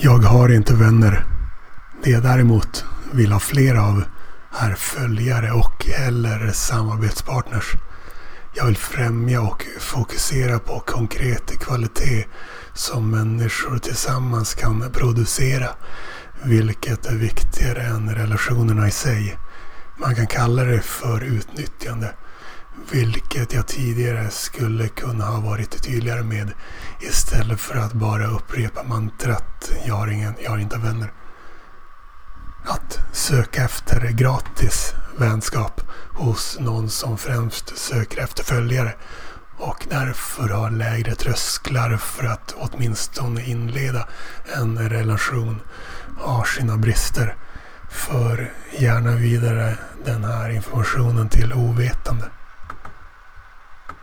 Jag har inte vänner. Det jag däremot vill ha fler av är följare och eller samarbetspartners. Jag vill främja och fokusera på konkret kvalitet som människor tillsammans kan producera. Vilket är viktigare än relationerna i sig. Man kan kalla det för utnyttjande. Vilket jag tidigare skulle kunna ha varit tydligare med. Istället för att bara upprepa mantrat jag har, ingen, jag har inte vänner. Att söka efter gratis vänskap hos någon som främst söker efter följare och därför har lägre trösklar för att åtminstone inleda en relation har sina brister. För gärna vidare den här informationen till ovetande.